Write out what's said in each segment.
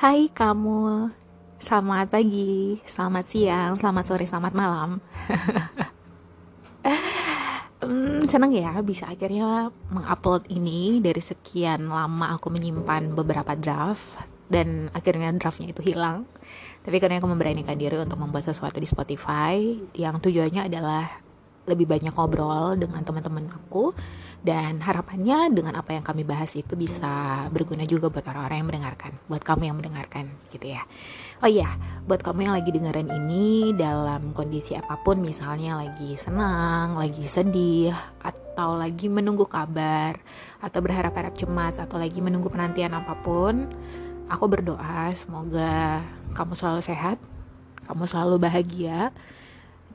Hai kamu, selamat pagi, selamat siang, selamat sore, selamat malam. hmm, seneng ya bisa akhirnya mengupload ini dari sekian lama aku menyimpan beberapa draft dan akhirnya draftnya itu hilang. Tapi karena aku memberanikan diri untuk membuat sesuatu di Spotify yang tujuannya adalah lebih banyak ngobrol dengan teman-teman aku dan harapannya dengan apa yang kami bahas itu bisa berguna juga buat orang-orang yang mendengarkan, buat kamu yang mendengarkan gitu ya. Oh iya, buat kamu yang lagi dengerin ini dalam kondisi apa pun misalnya lagi senang, lagi sedih atau lagi menunggu kabar atau berharap-harap cemas atau lagi menunggu penantian apa pun, aku berdoa semoga kamu selalu sehat, kamu selalu bahagia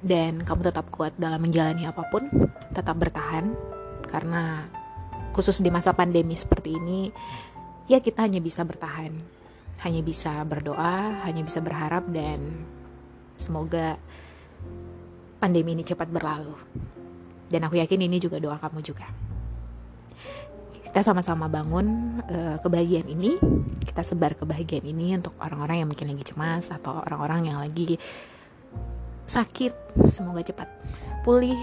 dan kamu tetap kuat dalam menjalani apa pun, tetap bertahan karena khusus di masa pandemi seperti ini ya kita hanya bisa bertahan hanya bisa berdoa hanya bisa berharap dan semoga pandemi ini cepat berlalu. Dan aku yakin ini juga doa kamu juga. Kita sama-sama bangun uh, kebahagiaan ini. Kita sebar kebahagiaan ini untuk orang-orang yang mungkin lagi cemas atau orang-orang yang lagi sakit. Semoga cepat pulih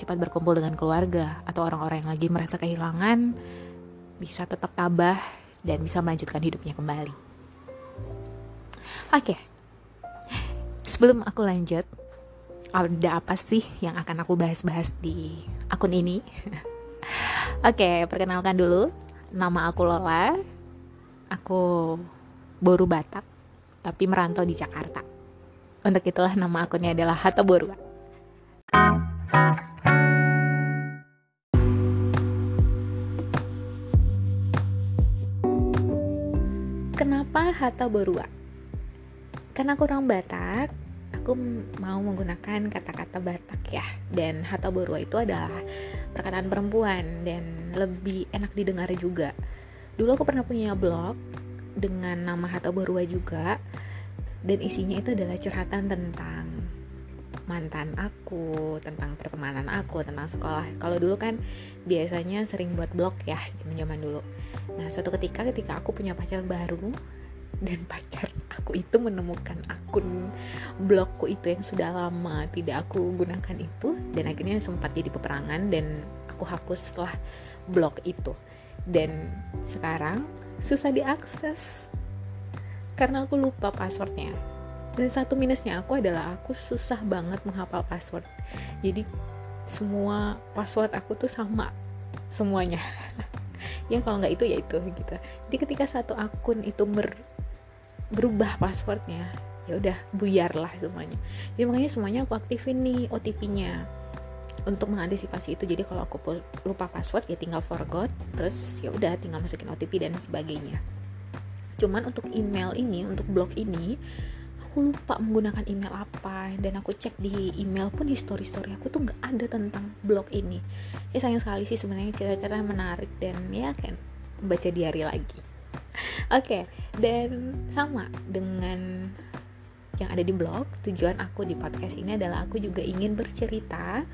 cepat berkumpul dengan keluarga atau orang-orang yang lagi merasa kehilangan bisa tetap tabah dan bisa melanjutkan hidupnya kembali. Oke, okay. sebelum aku lanjut, ada apa sih yang akan aku bahas-bahas di akun ini? Oke, okay, perkenalkan dulu, nama aku Lola, aku Boru Batak, tapi merantau di Jakarta. Untuk itulah nama akunnya adalah Hatta Boru. Hatta Borua? Karena aku orang Batak, aku mau menggunakan kata-kata Batak ya. Dan Hatta Borua itu adalah perkataan perempuan dan lebih enak didengar juga. Dulu aku pernah punya blog dengan nama Hatta Borua juga dan isinya itu adalah curhatan tentang mantan aku, tentang pertemanan aku, tentang sekolah. Kalau dulu kan biasanya sering buat blog ya, zaman dulu Nah, suatu ketika ketika aku punya pacar baru dan pacar aku itu menemukan akun blogku itu yang sudah lama tidak aku gunakan itu dan akhirnya sempat jadi peperangan dan aku hapus setelah blog itu. Dan sekarang susah diakses karena aku lupa passwordnya. Dan satu minusnya aku adalah aku susah banget menghafal password. Jadi semua password aku tuh sama semuanya. Ya kalau nggak itu ya itu gitu. Jadi ketika satu akun itu ber, berubah passwordnya. Ya udah buyar lah semuanya. Jadi makanya semuanya aku aktifin nih OTP-nya untuk mengantisipasi itu. Jadi kalau aku lupa password ya tinggal forgot terus ya udah tinggal masukin OTP dan sebagainya. Cuman untuk email ini untuk blog ini aku lupa menggunakan email apa. Dan aku cek di email pun history story aku tuh nggak ada tentang blog ini. Ya sayang sekali sih sebenarnya cerita-cerita menarik dan ya kan baca diary lagi okay, dan sama dengan yang ada di blog tujuan aku di podcast ini adalah aku juga ingin bercerita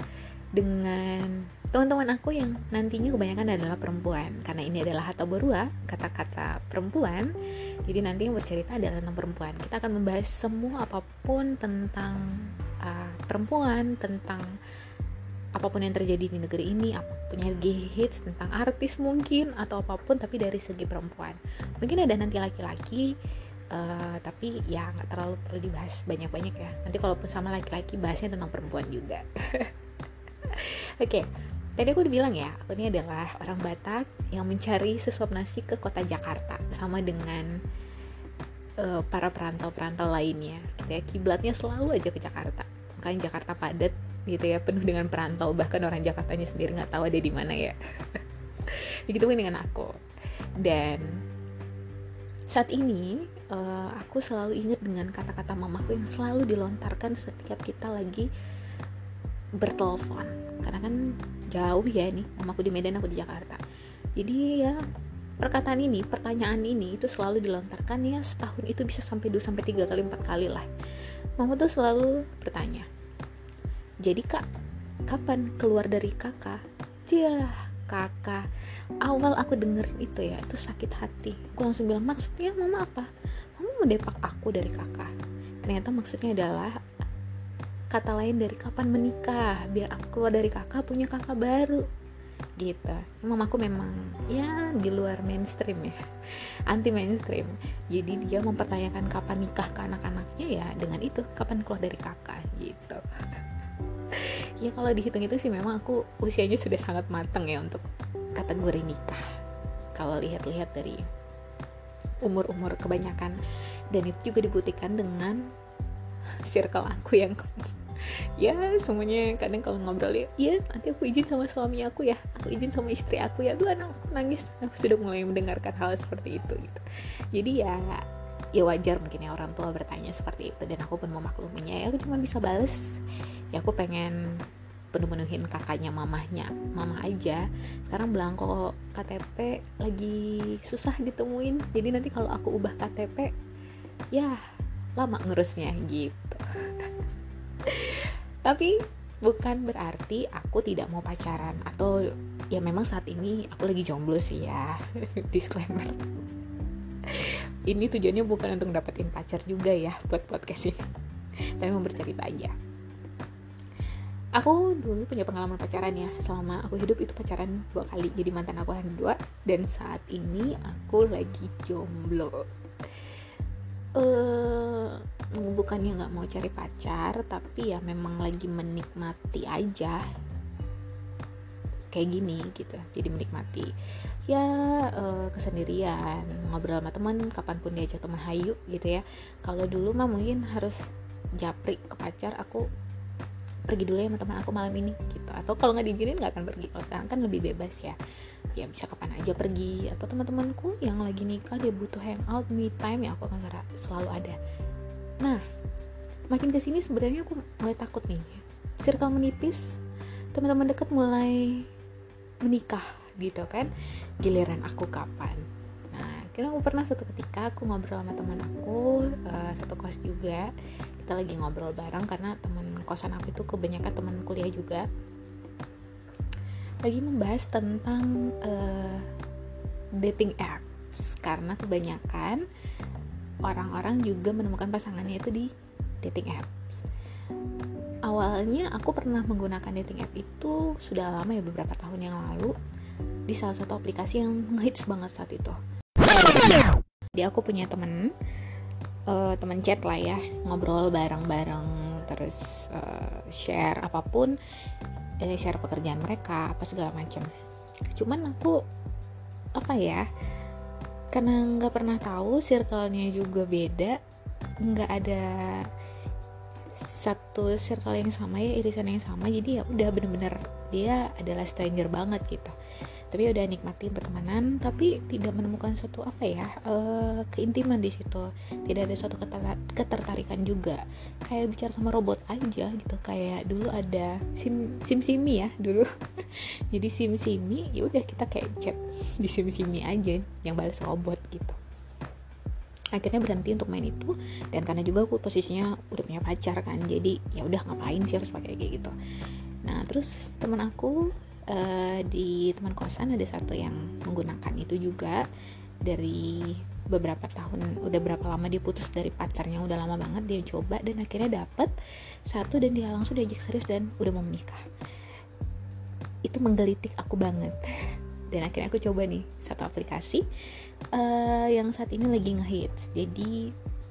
dengan teman-teman aku yang nantinya kebanyakan adalah perempuan. Karena ini adalah hata berua kata-kata perempuan jadi nanti yang bercerita adalah tentang perempuan. Kita akan membahas semua apa pun tentang uh, perempuan tentang apa pun yang terjadi di negeri ini apa pun yang hits tentang artis mungkin atau apa pun tapi dari segi perempuan mungkin ada nanti laki-laki uh, tapi ya nggak terlalu perlu dibahas banyak-banyak ya nanti kalau sama laki-laki bahasnya tentang perempuan juga oke okay. Tadi aku udah bilang ya, aku ini adalah orang Batak yang mencari sesuap nasi ke kota Jakarta sama dengan uh, para perantau-perantau lainnya. Gitu ya, kiblatnya selalu aja ke Jakarta. Makanya Jakarta padat gitu ya, penuh dengan perantau. Bahkan orang Jakartanya sendiri nggak tahu ada di mana ya. Begitu dengan aku. Dan saat ini uh, aku selalu ingat dengan kata-kata mamaku yang selalu dilontarkan setiap kita lagi bertelepon karena kan jauh ya nih mamaku di Medan aku di Jakarta jadi ya perkataan ini pertanyaan ini itu selalu dilontarkan ya setahun itu bisa sampai 2 sampai 3 kali 4 kali lah mama tuh selalu bertanya jadi kak kapan keluar dari kakak? Dia kakak awal aku denger itu ya itu sakit hati. Aku langsung bilang maksudnya mama apa? Mama mau depak aku dari kakak. Ternyata maksudnya adalah kata lain dari kapan menikah biar aku keluar dari kakak punya kakak baru. Gitu. Mamaku memang ya di luar mainstream ya. Anti mainstream. Jadi dia mempertanyakan kapan nikah ke anak-anaknya ya dengan itu kapan keluar dari kakak gitu ya kalau dihitung itu sih memang aku usianya sudah sangat matang ya untuk kategori nikah. Kalau lihat-lihat dari umur-umur kebanyakan. Dan itu juga dibuktikan dengan circle aku yang ya semuanya kadang kalau ngobrol ya iya nanti aku izin sama suami aku ya. Aku izin sama istri aku ya. Dua anak aku nangis. Aku sudah mulai mendengarkan hal seperti itu gitu. Jadi ya ya wajar mungkin ya orang tua bertanya seperti itu. Dan aku pun memakluminya. Ya aku cuma bisa bales. Ya aku pengen penuh-penuhin kakaknya mamahnya mama aja. Sekarang belangko KTP lagi susah ditemuin? Jadi nanti kalau aku ubah KTP ya lama ngurusnya gitu. Tapi bukan berarti aku tidak mau pacaran. Atau ya memang saat ini aku lagi jomblo sih ya. Disclaimer ini tujuannya bukan untuk dapetin pacar juga ya buat podcast ini. Tapi mau bercerita aja. Aku dulu punya pengalaman pacaran ya. Selama aku hidup itu pacaran dua kali. Jadi mantan aku hanya dua. Dan saat ini aku lagi jomblo. Uh, bukannya nggak mau cari pacar tapi ya memang lagi menikmati aja kayak gini gitu jadi menikmati. Ya uh, kesendirian ngobrol sama teman kapan pun diajak teman hayu gitu ya. Kalau dulu mah mungkin harus japri ke pacar aku pergi dulu ya sama teman aku malam ini gitu. Atau kalau nggak diizinin nggak akan pergi. Kalau sekarang kan lebih bebas ya. Ya bisa kapan aja pergi. Atau teman-temanku yang lagi nikah dia butuh hangout me time ya aku akan selalu ada. Nah makin ke sini sebenarnya aku mulai takut nih. Circle menipis teman-teman dekat mulai menikah gitu kan. Giliran aku kapan? Nah kira aku pernah satu ketika aku ngobrol sama teman aku uh, satu kos juga. Kita lagi ngobrol bareng karena teman kosan aku itu kebanyakan teman kuliah juga. Lagi membahas tentang uh, dating apps. Karena kebanyakan orang-orang juga menemukan pasangannya itu di dating apps. Awalnya aku pernah menggunakan dating app itu sudah lama ya beberapa tahun yang lalu di salah satu aplikasi yang ngehits banget saat itu. Jadi aku punya temen uh, temen chat lah ya ngobrol bareng-bareng terus uh, share apa pun eh, share pekerjaan mereka apa segala macam cuman aku apa ya karena nggak pernah tahu circle-nya juga beda nggak ada satu circle yang sama ya irisan yang sama jadi ya udah bener-bener dia adalah stranger banget gitu. Tapi udah nikmatin pertemanan tapi tidak menemukan suatu apa ya uh, keintiman di situ. Tidak ada suatu ketertarikan juga. Kayak bicara sama robot aja gitu kayak dulu ada sim sim simi ya dulu. Jadi sim simi ya udah kita kayak chat di sim simi aja yang balas robot gitu akhirnya berhenti untuk main itu. Dan karena juga aku posisinya udah punya pacar kan jadi ya udah ngapain sih harus pakai kayak gitu. Nah terus teman aku uh, di teman kosan ada satu yang menggunakan itu juga. Dari beberapa tahun udah berapa lama dia putus dari pacarnya udah lama banget dia coba dan akhirnya dapet satu dan dia langsung diajak serius dan udah mau menikah. Itu menggelitik aku banget. Dan akhirnya aku coba nih satu aplikasi uh, yang saat ini lagi ngehits. Jadi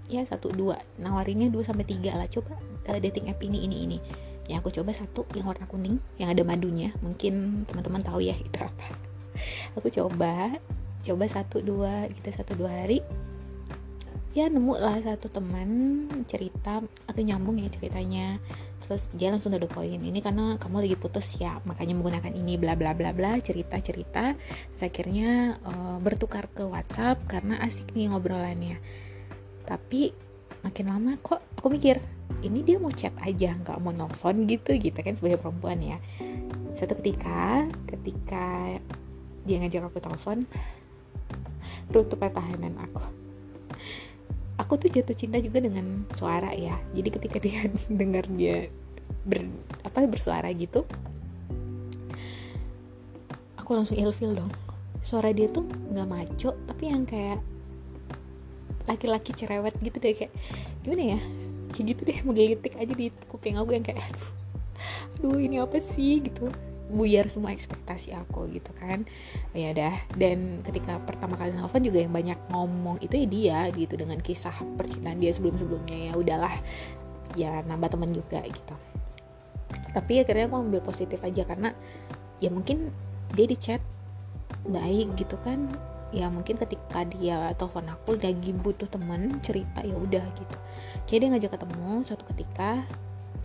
ya satu dua. Nawarinnya dua sampai tiga lah. Coba uh, dating app ini ini ini. Yang aku coba satu yang warna kuning yang ada madunya. Mungkin teman-teman tahu ya itu apa. Aku coba. Coba satu dua gitu satu dua hari. Ya nemu lah satu teman cerita. Aku nyambung ya ceritanya terus dia langsung udah poin ini karena kamu lagi putus ya makanya menggunakan ini bla bla bla bla cerita cerita. Terus akhirnya uh, bertukar ke WhatsApp karena asik nih ngobrolannya. Tapi makin lama kok aku mikir ini dia mau chat aja nggak mau nelfon gitu gitu kan sebagai perempuan ya. Satu ketika ketika dia ngajak aku telepon runtuh pertahanan aku aku tuh jatuh cinta juga dengan suara ya. Jadi ketika dia dengar dia ber, apa bersuara gitu aku langsung ilfil dong. Suara dia tuh nggak maco tapi yang kayak laki-laki cerewet gitu deh kayak gimana ya? Kayak gitu deh menggelitik aja di kuping aku yang kayak aduh ini apa sih? gitu buyar semua ekspektasi aku gitu kan. Ya udah dan ketika pertama kali nelfon juga yang banyak ngomong itu ya dia gitu dengan kisah percintaan dia sebelum sebelumnya ya udahlah ya nambah teman juga gitu. Tapi akhirnya aku ambil positif aja karena ya mungkin dia di chat baik gitu kan. Ya mungkin ketika dia telepon aku lagi butuh temen cerita ya udah gitu. Jadi dia ngajak ketemu suatu ketika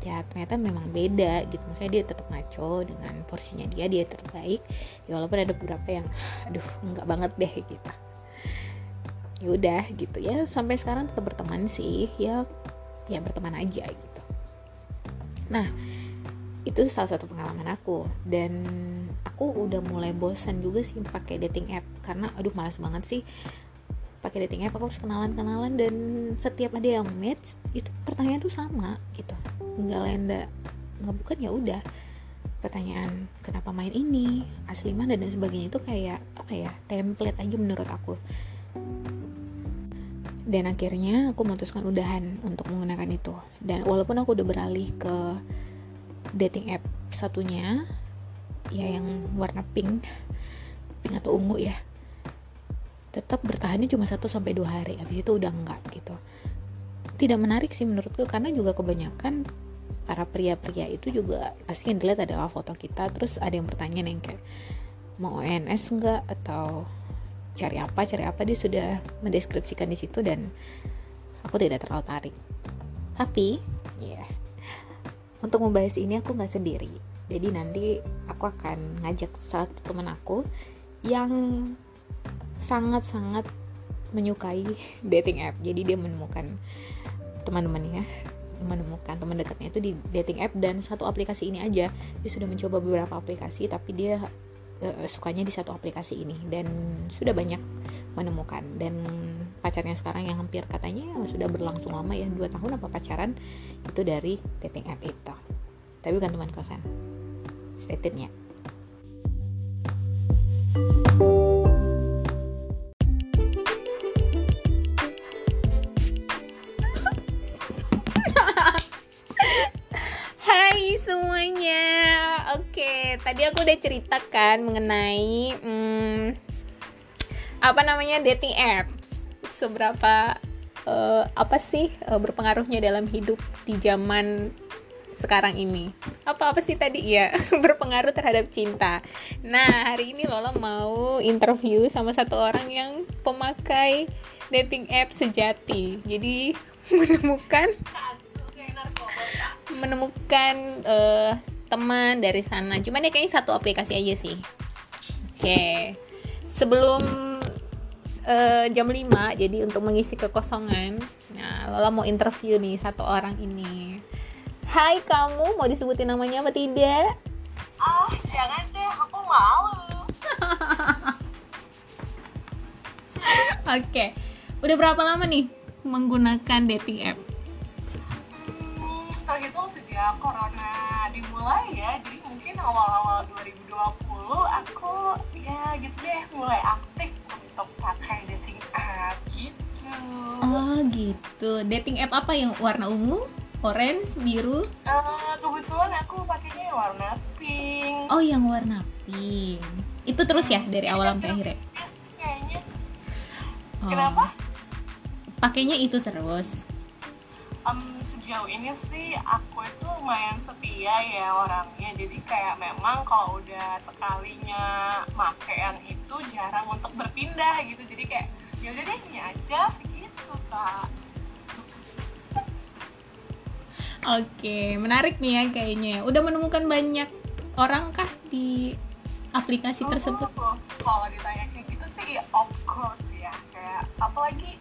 ya ternyata memang beda gitu. Maksudnya dia tetap ngaco dengan porsinya dia dia tetap baik ya walaupun ada beberapa yang aduh enggak banget deh gitu. Ya udah gitu. Ya sampai sekarang tetap berteman sih. Ya ya berteman aja gitu. Nah itu salah satu pengalaman aku. Dan aku udah mulai bosan juga sih pakai dating app. Karena aduh malas banget sih pakai dating app. Aku harus kenalan kenalan dan setiap ada yang match itu pertanyaan tuh sama gitu nggak lenda nggak ya udah. Pertanyaan kenapa main ini? Asli mana dan sebagainya itu kayak apa ya template aja menurut aku. Dan akhirnya aku memutuskan udahan untuk menggunakan itu. Dan walaupun aku udah beralih ke dating app satunya ya yang warna pink pink atau ungu ya tetap bertahannya cuma satu sampai dua hari. Habis itu udah enggak gitu. Tidak menarik sih menurutku karena juga kebanyakan para pria-pria itu juga pasti yang dilihat adalah foto kita. Terus ada yang bertanya nih kayak mau ONS enggak atau cari apa? Cari apa? Dia sudah mendeskripsikan di situ dan aku tidak terlalu tarik. Tapi ya yeah, untuk membahas ini aku nggak sendiri. Jadi nanti aku akan ngajak satu teman aku yang sangat-sangat menyukai dating app. Jadi dia menemukan teman-temannya menemukan teman dekatnya itu di dating app dan satu aplikasi ini aja. Dia sudah mencoba beberapa aplikasi tapi dia uh, sukanya di satu aplikasi ini dan sudah banyak menemukan. Dan pacarnya sekarang yang hampir katanya sudah berlangsung lama ya dua tahun apa pacaran itu dari dating app itu. Tapi bukan teman kosan. Stay tune ya tadi aku udah ceritakan mengenai hmm, Apa namanya dating apps. Seberapa uh, Apa sih uh, berpengaruhnya dalam hidup di zaman sekarang ini? Apa apa sih tadi? Ya berpengaruh terhadap cinta. Nah hari ini Lola mau interview sama satu orang yang pemakai dating app sejati. Jadi menemukan menemukan uh, teman dari sana cuman ya kayaknya satu aplikasi aja sih oke okay. sebelum uh, jam 5 jadi untuk mengisi kekosongan nah Lola mau interview nih satu orang ini Hai kamu, mau disebutin namanya apa tidak? Ah, oh, jangan deh, aku malu. Oke, okay. udah berapa lama nih menggunakan dating app? Hmm, terhitung sejak corona dimulai ya, jadi mungkin awal-awal 2020 aku ya gitu deh mulai aktif untuk pakai dating app gitu. Oh gitu, dating app apa yang warna ungu? orange biru? Uh, kebetulan aku pakainya warna pink. Oh yang warna pink. Itu terus ya dari awal sampai akhir ya? kayaknya. Oh. kenapa? Pakainya itu terus? Um, sejauh ini sih aku itu lumayan setia ya orangnya jadi kayak memang kalau udah sekalinya makaian itu jarang untuk berpindah gitu jadi kayak ya udah deh ini aja gitu kak Oke, menarik nih ya kayaknya. Udah menemukan banyak orang kah di aplikasi oh, tersebut? Kalau ditanya kayak gitu sih, of course ya. Kayak apalagi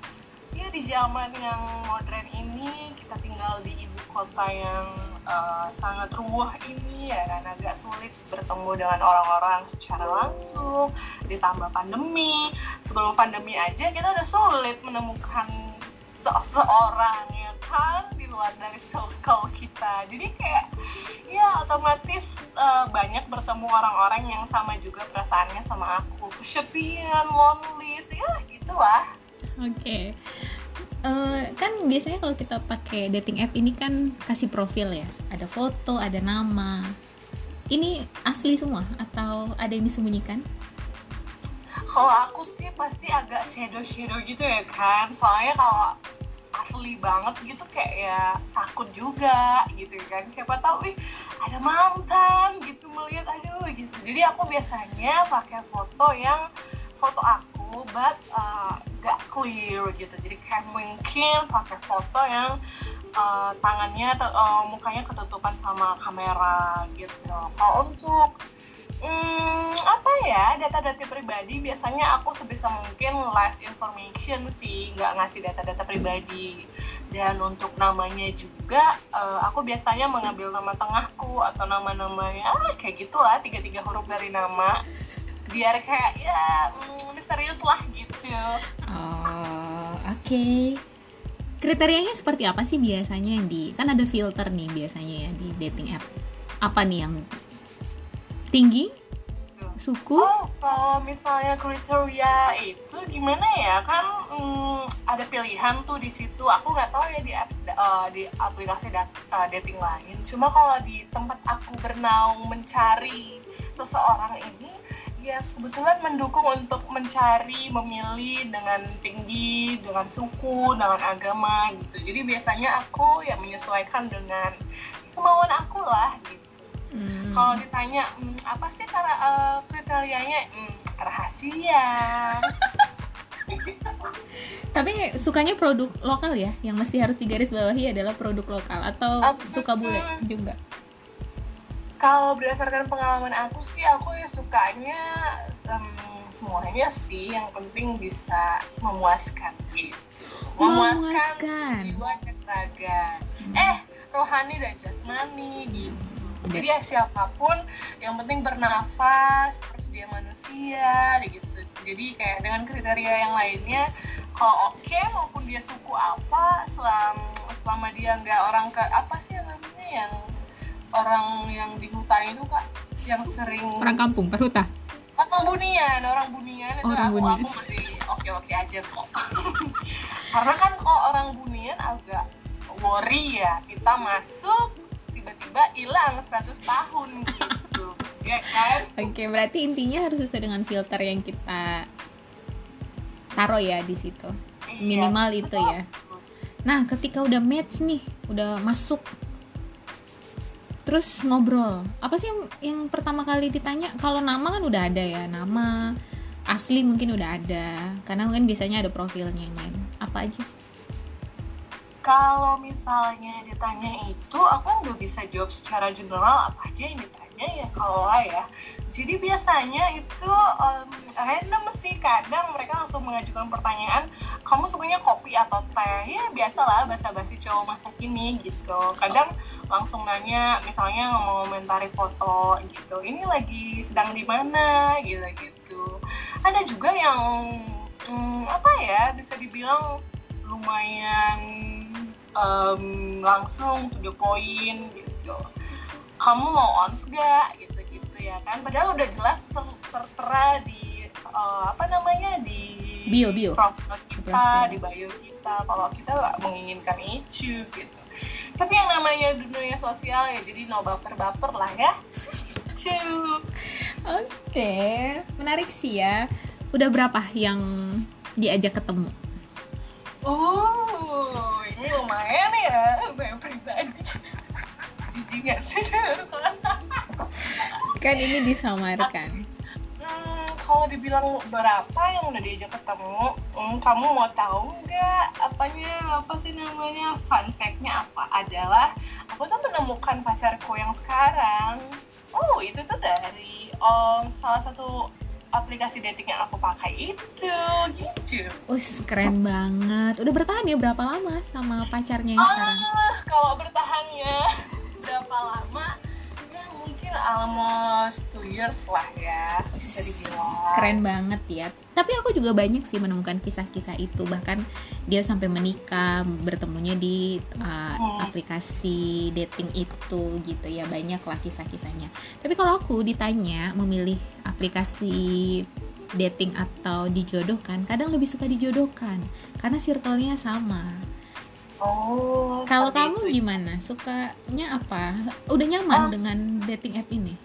di zaman yang modern ini kita tinggal di ibu kota yang uh, sangat ruah ini ya kan? Agak sulit bertemu dengan orang-orang secara langsung ditambah pandemi. Sebelum pandemi aja kita udah sulit menemukan seseorang ya kan? Di luar dari circle kita. Jadi kayak ya otomatis uh, banyak bertemu orang-orang yang sama juga perasaannya sama aku. Kesepian lonely ya gitulah. Oke. Eh, kan biasanya kalau kita pakai dating app ini kan kasih profil ya. Ada foto ada nama. Ini asli semua atau ada yang disembunyikan? Kalau aku sih pasti agak shadow shadow gitu ya kan? Soalnya kalau asli banget gitu kayak ya takut juga gitu kan. Siapa tahu ih ada mantan gitu melihat aduh gitu. Jadi aku biasanya pakai foto yang foto aku but uh, clear gitu. Jadi kayak mungkin pakai foto yang uh, tangannya uh, mukanya ketutupan sama kamera gitu. Kalau untuk Hmm, apa ya data-data pribadi biasanya aku sebisa mungkin last information sih nggak ngasih data-data pribadi. Dan untuk namanya juga uh, aku biasanya mengambil nama tengahku atau nama-namanya ah, kayak gitulah tiga-tiga huruf dari nama biar kayak ya mm, misterius lah gitu. Oh oke. Okay. kriterianya seperti apa sih biasanya yang di kan ada filter nih biasanya ya di dating app. Apa nih yang tinggi? Suku? Oh kalau misalnya kriteria itu gimana ya? Kan hmm, ada pilihan tuh di situ. Aku nggak tahu ya di apps uh, di aplikasi dat uh, dating lain. Cuma kalau di tempat aku bernaung mencari seseorang ini ya kebetulan mendukung untuk mencari memilih dengan tinggi dengan suku dengan agama gitu jadi biasanya aku ya menyesuaikan dengan kemauan aku lah gitu Hmm. Kalau ditanya hmm, apa sih cara uh, kriterianya hmm, rahasia. Tapi sukanya produk lokal ya, yang mesti harus digaris bawahi adalah produk lokal atau um, suka bule juga. Kalau berdasarkan pengalaman aku sih, aku ya sukanya um, semuanya sih, yang penting bisa memuaskan gitu, memuaskan, memuaskan. jiwa dan raga. Hmm. Eh, rohani dan jasmani gitu jadi ya siapa pun yang penting bernafas terus dia manusia gitu jadi kayak dengan kriteria yang lainnya kalau oke okay, maupun dia suku apa selama selama dia nggak orang ke apa sih namanya yang orang yang di hutan itu kak yang sering orang kampung perhuta orang bunian orang bunian itu orang aku, bunian. aku masih oke oke aja kok. Karena kan kalau orang bunian agak worry ya kita masuk tiba-tiba hilang 100 tahun gitu. Ya kan? Oke okay, berarti intinya harus sesuai dengan filter yang kita taruh ya di situ. Iya, minimal itu ya. Nah ketika udah match nih udah masuk terus ngobrol. Apa sih yang, yang pertama kali ditanya? Kalau nama kan udah ada ya nama asli mungkin udah ada. Karena kan biasanya ada profilnya lain. Apa aja kalau misalnya ditanya itu aku nggak bisa jawab secara general apa aja yang ditanya ya kalau ya. Jadi biasanya itu um, random sih kadang mereka langsung mengajukan pertanyaan kamu sukanya kopi atau teh? Ya biasalah basa-basi cowok masa kini gitu. Kadang langsung nanya misalnya ngomong komentari foto gitu. Ini lagi sedang di mana? Gitu gitu ada juga yang hmm, apa ya bisa dibilang lumayan um, langsung to the point gitu. Kamu mau ons gak gitu gitu ya kan. Padahal udah jelas ter tertera di uh, apa namanya di bio bio. profil kita di bio kita. Kalau kita nggak menginginkan itu gitu. Tapi yang namanya dunia sosial ya jadi no baper baper lah ya. Oke okay. menarik sih ya. Udah berapa yang diajak ketemu Oh, ini lumayan ya, yang pribadi. Jijik gak sih? kan ini disamarkan. Hmm, kalau dibilang berapa yang udah diajak ketemu, hmm, kamu mau tahu nggak apanya apa sih namanya fun fact-nya apa adalah aku tuh menemukan pacarku yang sekarang. Oh, itu tuh dari um, salah satu aplikasi dating yang aku pakai itu gitu. Us keren banget. Udah bertahan ya berapa lama sama pacarnya yang sekarang? Ah, kalau bertahannya berapa lama? Mungkin almost two years lah ya bisa dibilang. keren banget ya. Tapi aku juga banyak sih menemukan kisah-kisah itu. Bahkan dia sampai menikah bertemunya di uh, Hmm. aplikasi dating itu gitu ya. Banyak lah kisah-kisahnya. Tapi kalau aku ditanya memilih aplikasi dating atau dijodohkan kadang lebih suka dijodohkan. Karena circle-nya sama Oh. kalau kamu itu. gimana sukanya apa udah nyaman Oh. dengan dating app ini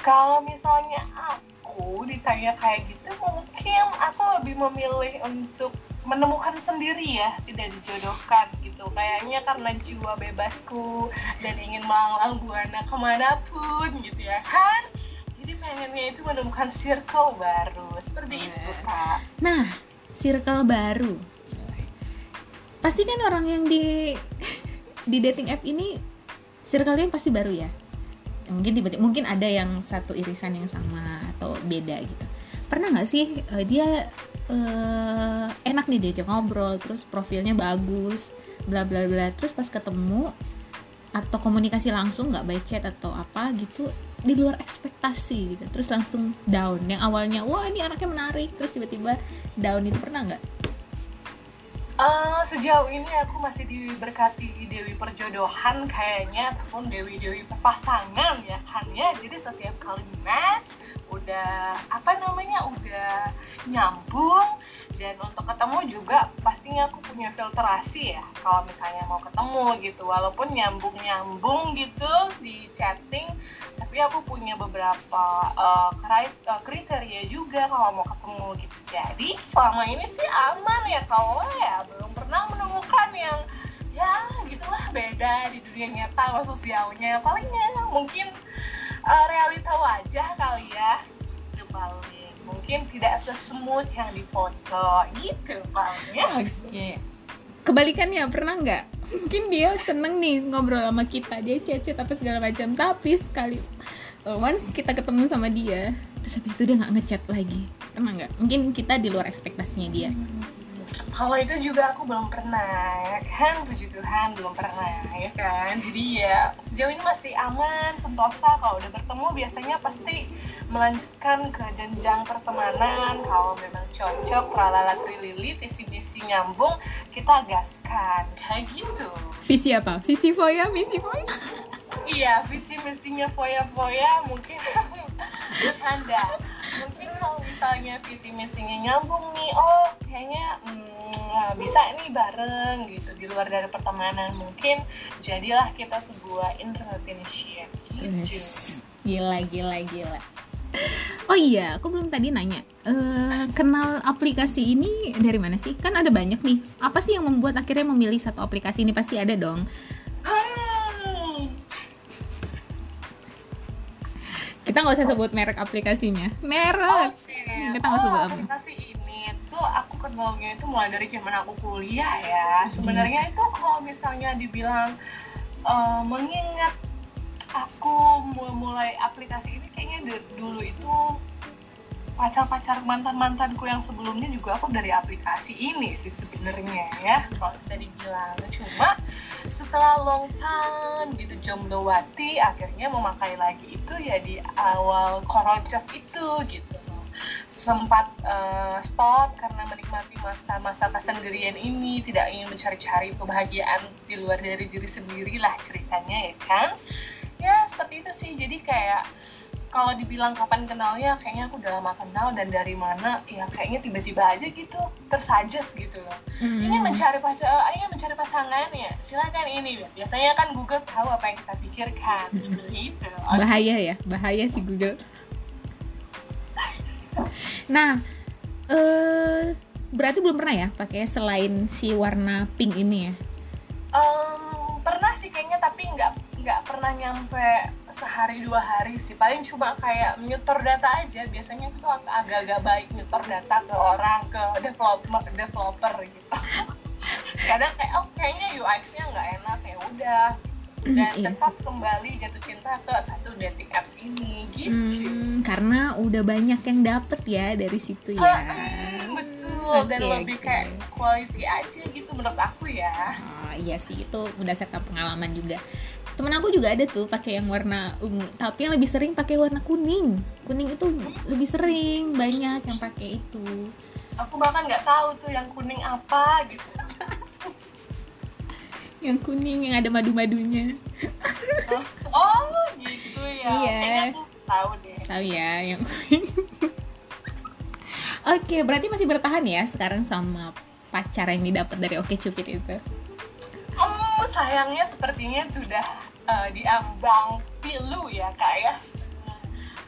Kalau misalnya aku ditanya kayak gitu, mungkin aku lebih memilih untuk menemukan sendiri ya, tidak dijodohkan gitu. Kayaknya karena jiwa bebasku dan ingin melanglang buana ke mana pun gitu ya kan. Jadi pengennya itu menemukan circle baru, seperti itu kak. Nah, circle baru. Pasti kan orang yang di di dating app ini circle-nya pasti baru ya. Mungkin tiba-tiba mungkin ada yang satu irisan yang sama atau beda gitu. Pernah nggak sih eh, dia eh, enak nih diajak ngobrol, terus profilnya bagus, bla bla bla. Terus pas ketemu atau komunikasi langsung nggak by chat atau apa gitu di luar ekspektasi gitu terus langsung down yang awalnya wah ini anaknya menarik terus tiba-tiba down itu pernah nggak Eh, sejauh ini aku masih diberkati Dewi perjodohan kayaknya ataupun Dewi Dewi pasangan ya kan ya. Jadi setiap kali match udah apa namanya udah nyambung. Dan untuk ketemu juga pastinya aku punya filterasi ya kalau misalnya mau ketemu gitu. Walaupun nyambung nyambung gitu di chatting tapi aku punya beberapa eh, kriteria juga kalau mau ketemu gitu. Jadi selama ini sih aman ya kalau ya belum pernah menemukan yang ya gitulah beda di dunia nyata sama sosialnya. Palingnya mungkin eh, realita wajah kali ya paling. Mungkin tidak sesmooth yang di foto gitu paling ya. Oke. Kebalikannya pernah nggak? Mungkin dia seneng nih ngobrol sama kita. Dia chat-chat apa segala macam. Tapi sekali uh, once kita ketemu sama dia terus habis itu dia nggak ngechat lagi. Pernah nggak? Mungkin kita di luar ekspektasinya dia kalau itu juga aku belum pernah ya kan? Puji Tuhan belum pernah ya kan? Jadi ya sejauh ini masih aman sentosa. Kalau udah bertemu biasanya pasti melanjutkan ke jenjang pertemanan. Kalau memang cocok tralala trilili visi misi nyambung kita gaskan. Kayak gitu. Visi apa? Visi foya? Misi foya iya visi misinya foya foya mungkin bercanda mungkin kalau misalnya visi misinya nyambung nih oh kayaknya hmm, bisa nih bareng gitu di luar dari pertemanan mungkin jadilah kita sebuah entrepreneurship gitu gila gila gila Oh iya, aku belum tadi nanya. Eh, kenal aplikasi ini dari mana sih? Kan ada banyak nih. Apa sih yang membuat akhirnya memilih satu aplikasi ini? Pasti ada dong. Kita nggak usah sebut merek aplikasinya. Merek. Oke, Kita nggak sebut oh, apa. aplikasi ini tuh aku kenalnya itu mulai dari zaman aku kuliah ya. Sebenarnya itu kalau misalnya dibilang eh, mengingat aku memulai aplikasi ini kayaknya dulu itu pacar-pacar mantan-mantanku yang sebelumnya juga aku dari aplikasi ini sih sebenarnya ya kalau bisa dibilang. Cuma setelah long time gitu jomblowati akhirnya memakai lagi itu ya di awal korocos itu gitu. Sempat eh, stop karena menikmati masa-masa kesendirian ini tidak ingin mencari-cari kebahagiaan di luar dari diri sendiri lah ceritanya ya kan? Ya seperti itu sih. Jadi kayak kalau dibilang kapan kenalnya kayaknya aku udah lama kenal dan dari mana ya kayaknya tiba-tiba aja gitu tersuggest gitu loh Hmm. ini mencari pacar eh, ingin mencari pasangan ya silakan ini biasanya kan Google tahu apa yang kita pikirkan seperti itu bahaya ya, bahaya sih Google. Nah, eh berarti belum pernah ya pakai selain si warna pink ini ya? Em, pernah sih kayaknya tapi nggak nggak pernah nyampe sehari dua hari sih. Paling cuma kayak nyetor data aja. Biasanya itu ag- agak-agak baik nyetor data ke orang ke developer developer gitu. Kadang kayak oh kayaknya UX-nya nggak enak. Ya udah. Dan Iya tetap kembali jatuh cinta ke satu dating apps ini gitu. Hmm, karena udah banyak yang dapet ya dari situ ya. Hmm, betul. Dan Oke, lebih oke. kayak quality aja gitu menurut aku ya. Oh, iya sih. Itu berdasarkan pengalaman juga. Temen aku juga ada tuh pakai yang warna ungu. Tapi yang lebih sering pakai warna kuning. Kuning itu lebih sering banyak yang pakai itu. Aku bahkan nggak tahu tuh yang kuning apa gitu. Yang kuning yang ada madu-madunya. Oh gitu ya. Iya. Kayaknya aku tahu deh. Tahu ya yang kuning. Oke berarti masih bertahan ya sekarang sama pacar yang didapat dari Oke Cupid itu Sayangnya sepertinya sudah eh, diambang pilu ya kak ya.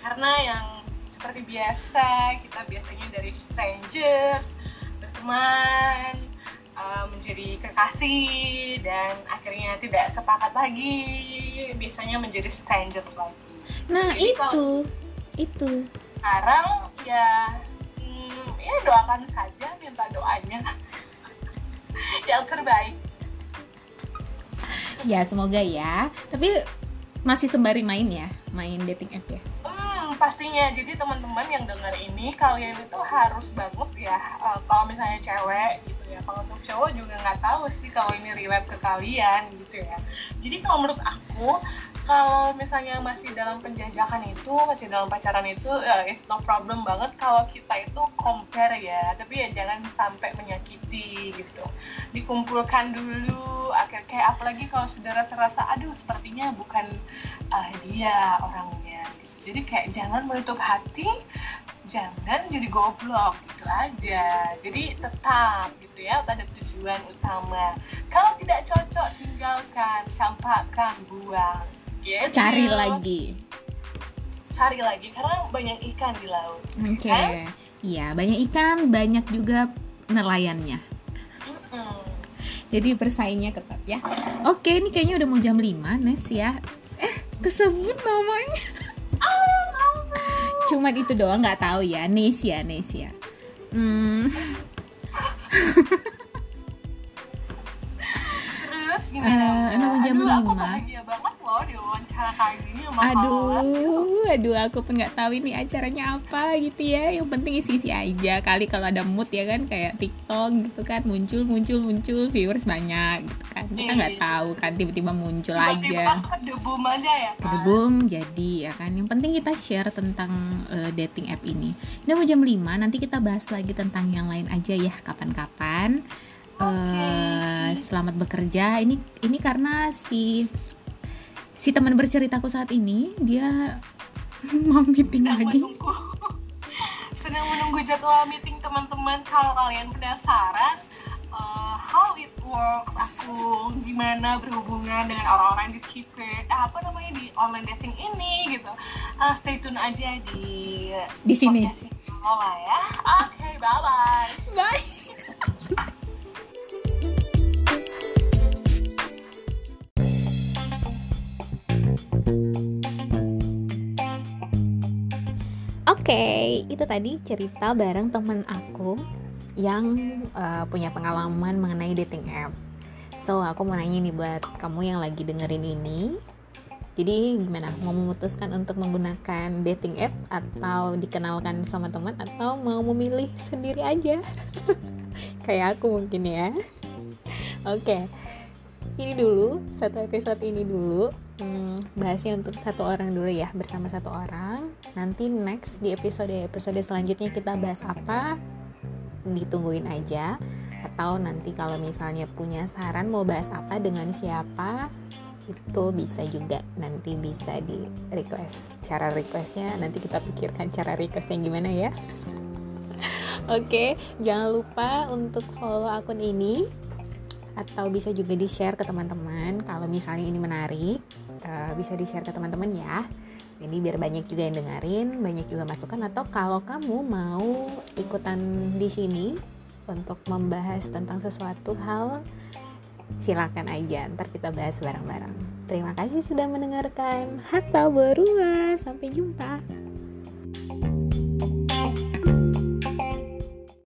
Karena yang seperti biasa kita biasanya dari strangers berteman eh, menjadi kekasih dan akhirnya tidak sepakat lagi biasanya menjadi strangers lagi. nah Jadi itu kalau- itu Sekarang ya hmm, ya doakan saja minta doanya yang terbaik. ya semoga ya tapi masih sembari main ya main dating app ya Hmm, pastinya. Jadi teman-teman yang dengar ini, kalian itu harus banget ya. eh, kalau misalnya cewek gitu ya. Kalau untuk cowok juga nggak tahu sih kalau ini relate ke kalian gitu ya. Jadi kalau menurut aku, kalau misalnya masih dalam penjajakan itu, masih dalam pacaran itu, ya it's no problem banget kalau kita itu compare ya. Tapi ya jangan sampai menyakiti gitu. Dikumpulkan dulu, akhir kayak apalagi kalau sudah rasa-rasa, aduh sepertinya bukan ah, dia orangnya jadi kayak jangan menutup hati jangan jadi goblok gitu aja jadi tetap gitu ya pada tujuan utama kalau tidak cocok tinggalkan campakkan buang gitu cari lagi. Cari lagi karena banyak ikan di laut oke. Kan? iya banyak ikan banyak juga nelayannya. Jadi bersaingnya ketat ya. Oke ini kayaknya udah mau jam 5 Nes ya. Eh kesebut namanya. Cuman itu doang nggak tahu ya. Nesia Nesia hmm, terus Eh, gimana Mbak? nama jam Aduh, aku lima. bahagia banget wawancara kali ini sama aduh aduh aku pun nggak tahu ini acaranya apa gitu ya. Yang penting isi-isi aja. Kali kalau ada mood ya kan kayak TikTok gitu kan muncul muncul muncul viewers banyak gitu kan. Kita nggak Iya. tahu kan tiba-tiba muncul tiba-tiba aja. debum aja ya kan? Kedebum jadi ya kan. Yang penting kita share tentang eh, dating app ini. Ini mau jam 5 nanti kita bahas lagi tentang yang lain aja ya kapan-kapan. Eh, selamat bekerja. Ini ini karena si si teman berceritaku saat ini dia mau meeting sedang lagi. menunggu. Sedang menunggu jadwal meeting teman-teman. Kalau kalian penasaran uh, how it works aku gimana berhubungan dengan orang-orang di Twitter eh, apa namanya di online dating ini gitu. Uh, stay tune aja di Di sini. ya. Oke bye bye bye Oke, itu tadi cerita bareng temen aku yang uh, punya pengalaman mengenai dating app. So, aku mau nanya nih buat kamu yang lagi dengerin ini. Jadi gimana? Mau memutuskan untuk menggunakan dating app atau dikenalkan sama teman atau mau memilih sendiri aja? Kayak aku mungkin ya. Oke. Ini dulu satu episode ini dulu hmm, bahasnya untuk satu orang dulu ya bersama satu orang. Nanti next di episode episode selanjutnya kita bahas apa? Ditungguin aja. Atau nanti kalau misalnya punya saran mau bahas apa dengan siapa itu bisa juga nanti bisa di request. Cara requestnya nanti kita pikirkan cara requestnya gimana ya. Oke jangan lupa untuk follow akun ini. Atau bisa juga di share ke teman-teman. Kalau misalnya ini menarik eh, bisa di share ke teman-teman ya jadi biar banyak juga yang dengerin banyak juga masukan atau kalau kamu mau ikutan di sini untuk membahas tentang sesuatu hal silakan aja ntar kita bahas bareng-bareng. Terima kasih sudah mendengarkan. Hatta berua sampai jumpa